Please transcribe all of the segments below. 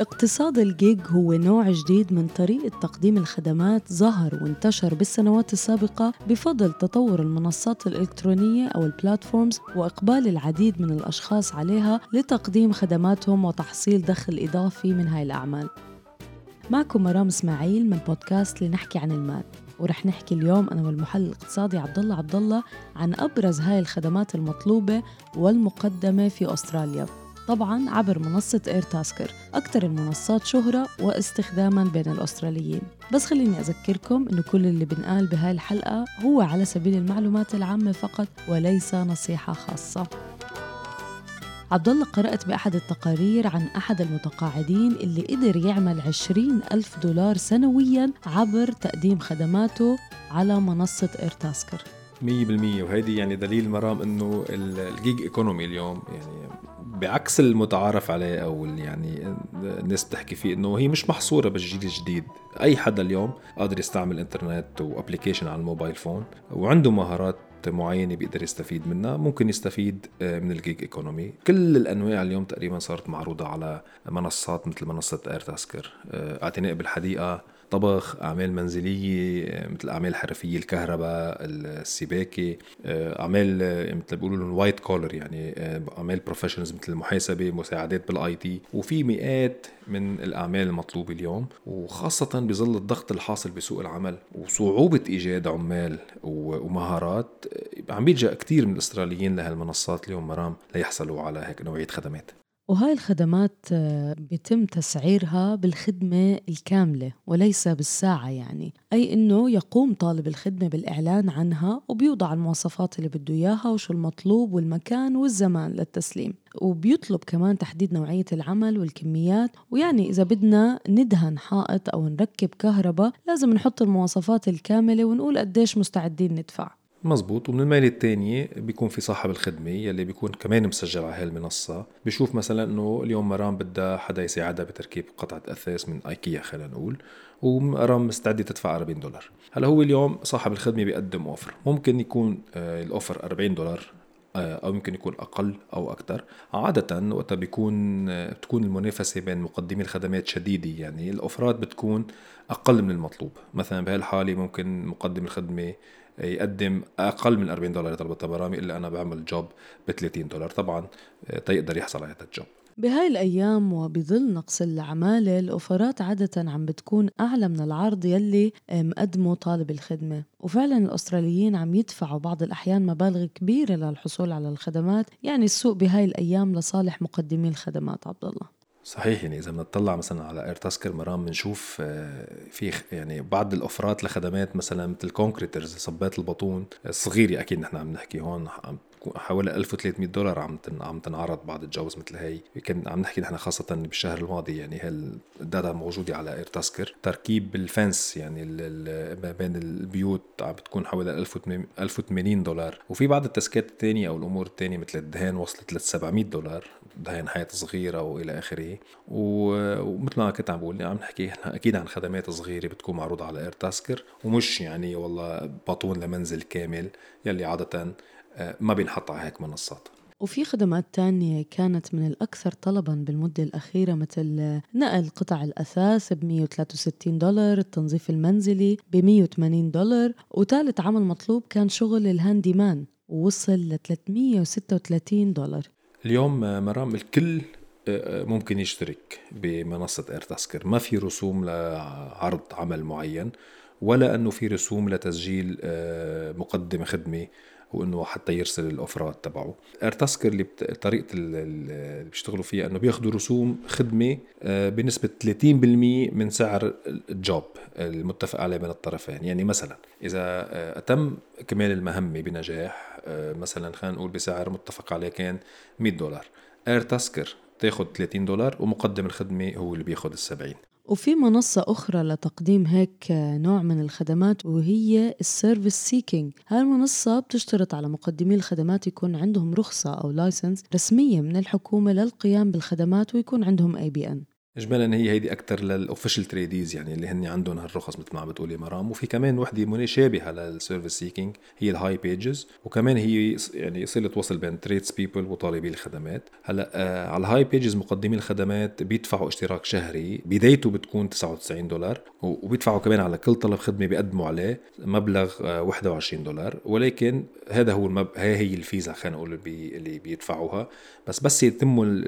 اقتصاد الجيج هو نوع جديد من طريقة تقديم الخدمات ظهر وانتشر بالسنوات السابقة بفضل تطور المنصات الإلكترونية أو البلاتفورمز وإقبال العديد من الأشخاص عليها لتقديم خدماتهم وتحصيل دخل إضافي من هاي الأعمال. معكم مرام إسماعيل من بودكاست لنحكي عن المال ورح نحكي اليوم أنا والمحلل الاقتصادي عبد الله عبد الله عن أبرز هاي الخدمات المطلوبة والمقدمة في أستراليا. طبعا عبر منصة إير تاسكر أكثر المنصات شهرة واستخداما بين الأستراليين. بس خليني أذكركم أنه كل اللي بنقال بهاي الحلقة هو على سبيل المعلومات العامة فقط وليس نصيحة خاصة. عبد الله قرأت بأحد التقارير عن أحد المتقاعدين اللي قدر يعمل عشرين ألف دولار سنويا عبر تقديم خدماته على منصة إيرتاسكر 100% وهيدي يعني دليل مرام إنه ال gig economy اليوم يعني بعكس المتعارف عليه أو يعني الناس بتحكي فيه إنه هي مش محصورة بالجيل الجديد. أي حدا اليوم قادر يستعمل إنترنت و application على ال mobile phone وعنده مهارات معينة بيقدر يستفيد منها ممكن يستفيد آه، من ال gig economy كل الأنواع اليوم تقريبا صارت معروضة على منصات مثل منصة Airtasker آه، اعتناء بالحديقة طبخ أعمال منزلية مثل أعمال حرفية الكهرباء السباكة أعمال مثل بيقولوا لهم white collar يعني أعمال professionals مثل المحاسبة مساعدات بال IT وفي مئات من الأعمال المطلوبة اليوم وخاصة بظل الضغط الحاصل بسوق العمل وصعوبة إيجاد عمال ومهارات عم بيلجأ كثير من الأستراليين لهالمنصات اليوم مرام ليحصلوا على هيك نوعية خدمات. وهاي الخدمات آه، بيتم تسعيرها بالخدمة الكاملة وليس بالساعة يعني. أي أنه يقوم طالب الخدمة بالإعلان عنها وبيوضع المواصفات اللي بده إياها وشو المطلوب والمكان والزمان للتسليم. وبيطلب كمان تحديد نوعية العمل والكميات. ويعني إذا بدنا ندهن حائط أو نركب كهرباء لازم نحط المواصفات الكاملة ونقول قديش مستعدين ندفع. مزبوط. ومن الميلة الثانية بيكون في صاحب الخدمة يلي بيكون كمان مسجل على هاي المنصة. بيشوف مثلا إنه اليوم مرام بدها حدا يساعدها بتركيب قطعة أثاث من إيكيا خلينا نقول. ومرام مستعدة تدفع 40 دولار. هلا هو اليوم صاحب الخدمة بيقدم offer ممكن يكون آه، ال offer 40 دولار آه، أو يمكن يكون أقل أو أكثر عادة وقتها بيكون آه، بتكون المنافسة بين مقدمي الخدمات شديدة. يعني الاوفرات بتكون أقل من المطلوب. مثلا بهالحالة ممكن مقدم الخدمة يقدم أقل من 40 دولار لطلبة برامي إلا أنا بعمل جوب ب 30 دولار. طبعا آه، تيقدر يحصل على هذا الجوب. بهاي الأيام وبظل نقص العمالة الأوفرات عادة عم بتكون أعلى من العرض يلي آه، مقدمه طالب الخدمة. وفعلا الأستراليين عم يدفعوا بعض الأحيان مبالغ كبيرة للحصول على الخدمات. يعني السوق بهاي الأيام لصالح مقدمي الخدمات عبد الله. صحيح يعني إذا بنطلع مثلا على Airtasker مرام بنشوف آه، في يعني بعض ال offer ات لخدمات مثلا مثل concreters صبات البطون الصغيره أكيد نحن عم نحكي هون حوالي 1300 دولار عم عم تنعرض بعض الجوز مثل هي كان عم نحكي نحن خاصة بالشهر الماضي يعني هال data موجودة على Airtasker تركيب ال fence يعني ما بين البيوت عم بتكون حوالي 1080 دولار. وفي بعض ال task ات الثانية أو الأمور الثانية مثل الدهان وصلت ل 700 دولار. دهان حياه صغيره والى آخره. ومثل ما كنت عم بقول عم نحكي أكيد عن خدمات صغيرة بتكون معروضة على اير تاسكر ومش يعني والله بطون لمنزل كامل يلي عادة ما بينحط على هيك منصات. وفي خدمات تانية كانت من الأكثر طلبا بالمدة الأخيرة مثل نقل قطع الأثاث ب 163 دولار التنظيف المنزلي ب 180 دولار وثالث عمل مطلوب كان شغل الهاندي مان ووصل ل 336 دولار. اليوم آه، مرام الكل آه، ممكن يشترك بمنصة Airtasker ما في رسوم لعرض عمل معين ولا أنه في رسوم لتسجيل مقدم خدمة وانه حتى يرسل ال offer ات تبعه. Airtasker اللي بت... طريقة اللي بيشتغلوا فيها إنه بياخذوا رسوم خدمة آه، بنسبة 30% من سعر ال job المتفق عليه بين الطرفين. يعني مثلا إذا آه، تم إكمال المهمة بنجاح آه، مثلا خلينا نقول بسعر متفق عليه كان 100 دولار. Airtasker تاخذ 30 دولار ومقدم الخدمة هو اللي بياخذ ال 70 وفي منصة أخرى لتقديم هيك نوع من الخدمات وهي ال ServiceSeeking. هاي المنصة بتشترط على مقدمي الخدمات يكون عندهم رخصة أو license رسمية من الحكومة للقيام بالخدمات ويكون عندهم ABN اجمالا هي هيدي أكثر لل official tradies يعني اللي هن عندهم هالرخص مثل ما عم بتقولي مرام. وفي كمان وحدة مشابهه لل ServiceSeeking هي ال hipages وكمان هي يعني صله وصل بين tradespeople وطالبي الخدمات. هلأ آه على ال hipages مقدمي الخدمات بيدفعوا اشتراك شهري. بدايته بتكون 99 دولار. وبيدفعوا كمان على كل طلب خدمة بيقدموا عليه مبلغ آه 21 دولار. ولكن هذا هو المب... هي هي الفيزا خلينا نقول اللي بيدفعوها. بس بس يتم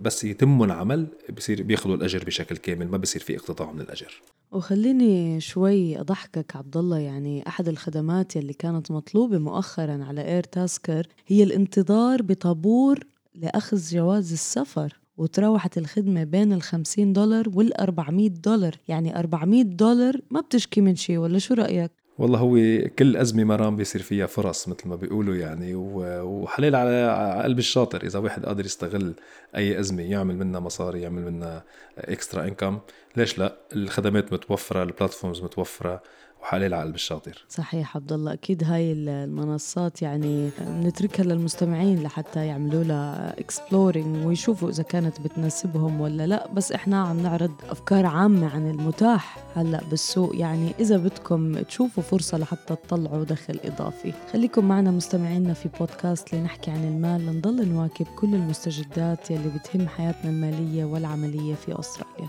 بس يتم العمل بصير بياخذوا الأجر بشكل كامل ما بصير في اقتطاع من الأجر وخليني شوي أضحكك عبد الله يعني أحد الخدمات يلي كانت مطلوبة مؤخرا على اير تاسكر هي الانتظار بطابور لأخذ جواز السفر وتراوحت الخدمة بين ال 50 دولار وال 400 دولار يعني 400 دولار ما بتشكي من شيء ولا شو رأيك؟ والله هو كل أزمة مرام بيصير فيها فرص مثل ما بيقولوا يعني وحلال على قلب الشاطر. إذا واحد قادر يستغل أي أزمة يعمل منها مصاري يعمل منها extra income ليش لا؟ الخدمات متوفرة ال platforms متوفرة وحلال على قلب الشاطر صحيح عبد الله. أكيد هاي المنصات يعني نتركها للمستمعين لحتى يعملوا لها exploring ويشوفوا إذا كانت بتناسبهم ولا لا. بس إحنا عم نعرض أفكار عامة عن المتاح هلأ بالسوق. يعني إذا بدكم تشوفوا فرصة لحتى تطلعوا دخل إضافي. خليكم معنا مستمعينا في بودكاست لنحكي عن المال. لنضل نواكب كل المستجدات يلي بتهم حياتنا المالية والعملية في أستراليا.